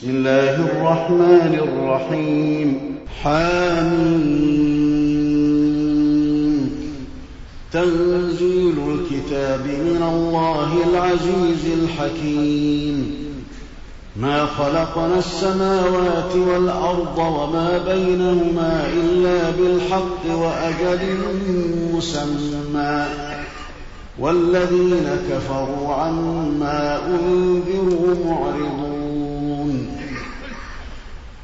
بسم الله الرحمن الرحيم. حامين تنزيل الكتاب من الله العزيز الحكيم. ما خلقنا السماوات والأرض وما بينهما إلا بالحق وأجل مسمى. والذين كفروا عما أنذروا معرضون.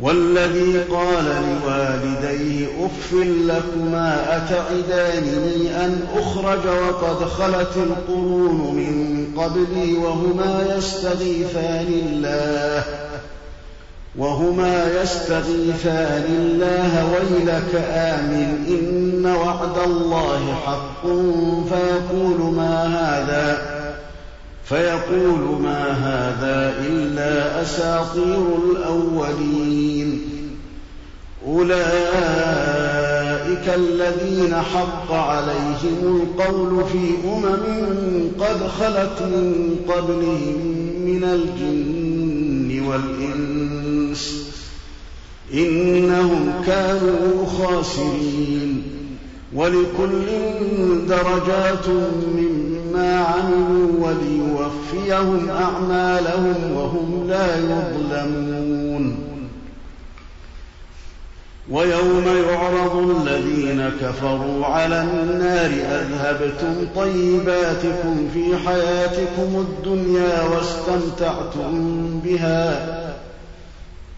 والذي قال لوالديه اف لكما اتعدانني ان اخرج وقد خلت القرون من قبلي وهما يستغيثان الله وهما يستغيثان الله ويلك آمن إن وعد الله حق فيقول ما هذا فيقول ما هذا إلا أساطير الأولين. أولئك الذين حق عليهم القول في أمم قد خلت من قبلهم من الجن والإنس إنهم كانوا خاسرين. ولكل درجات مما عملوا وليوفيهم أعمالهم وهم لا يظلمون. ويوم يعرض الذين كفروا على النار أذهبتم طيباتكم في حياتكم الدنيا واستمتعتم بها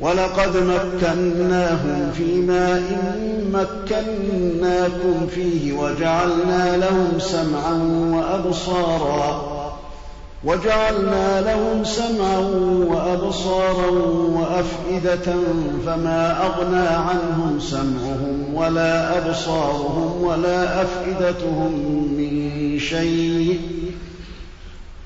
ولقد مكناهم في ماء مكناكم فيه وجعلنا لهم سمعا وأبصارا وجعلنا لهم سمعا وأبصارا وأفئدة فما أغنى عنهم سمعهم ولا أبصارهم ولا أفئدتهم من شيء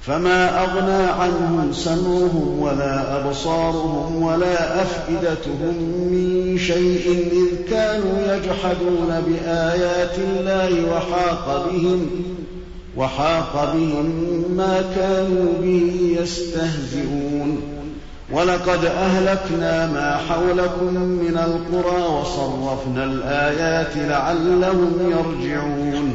فما أغنى عنهم سمعهم ولا أبصارهم ولا أفئدتهم من شيء إذ كانوا يجحدون بآيات الله وحاق بهم وحاق بهم ما كانوا به يستهزئون. ولقد أهلكنا ما حولكم من القرى وصرفنا الآيات لعلهم يرجعون.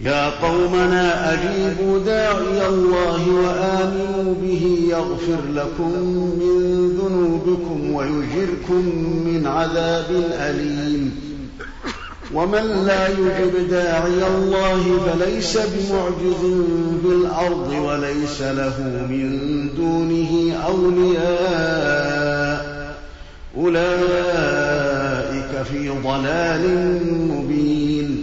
يا قومنا أجيبوا داعي الله وآمنوا به يغفر لكم من ذنوبكم ويجركم من عذاب أليم. ومن لا يجب داعي الله فليس بمعجز في الأرض وليس له من دونه أولياء. أولئك في ضلال مبين.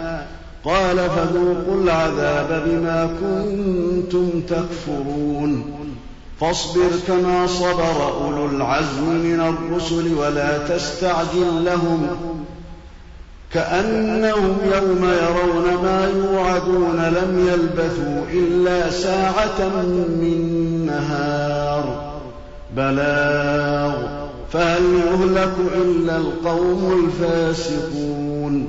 قال فذوقوا العذاب بما كنتم تكفرون. فاصبر كما صبر أولو العزم من الرسل ولا تستعجل لهم. كأنهم يوم يرون ما يوعدون لم يلبثوا إلا ساعة من نهار. بلاغ. فهل يهلك إلا القوم الفاسقون.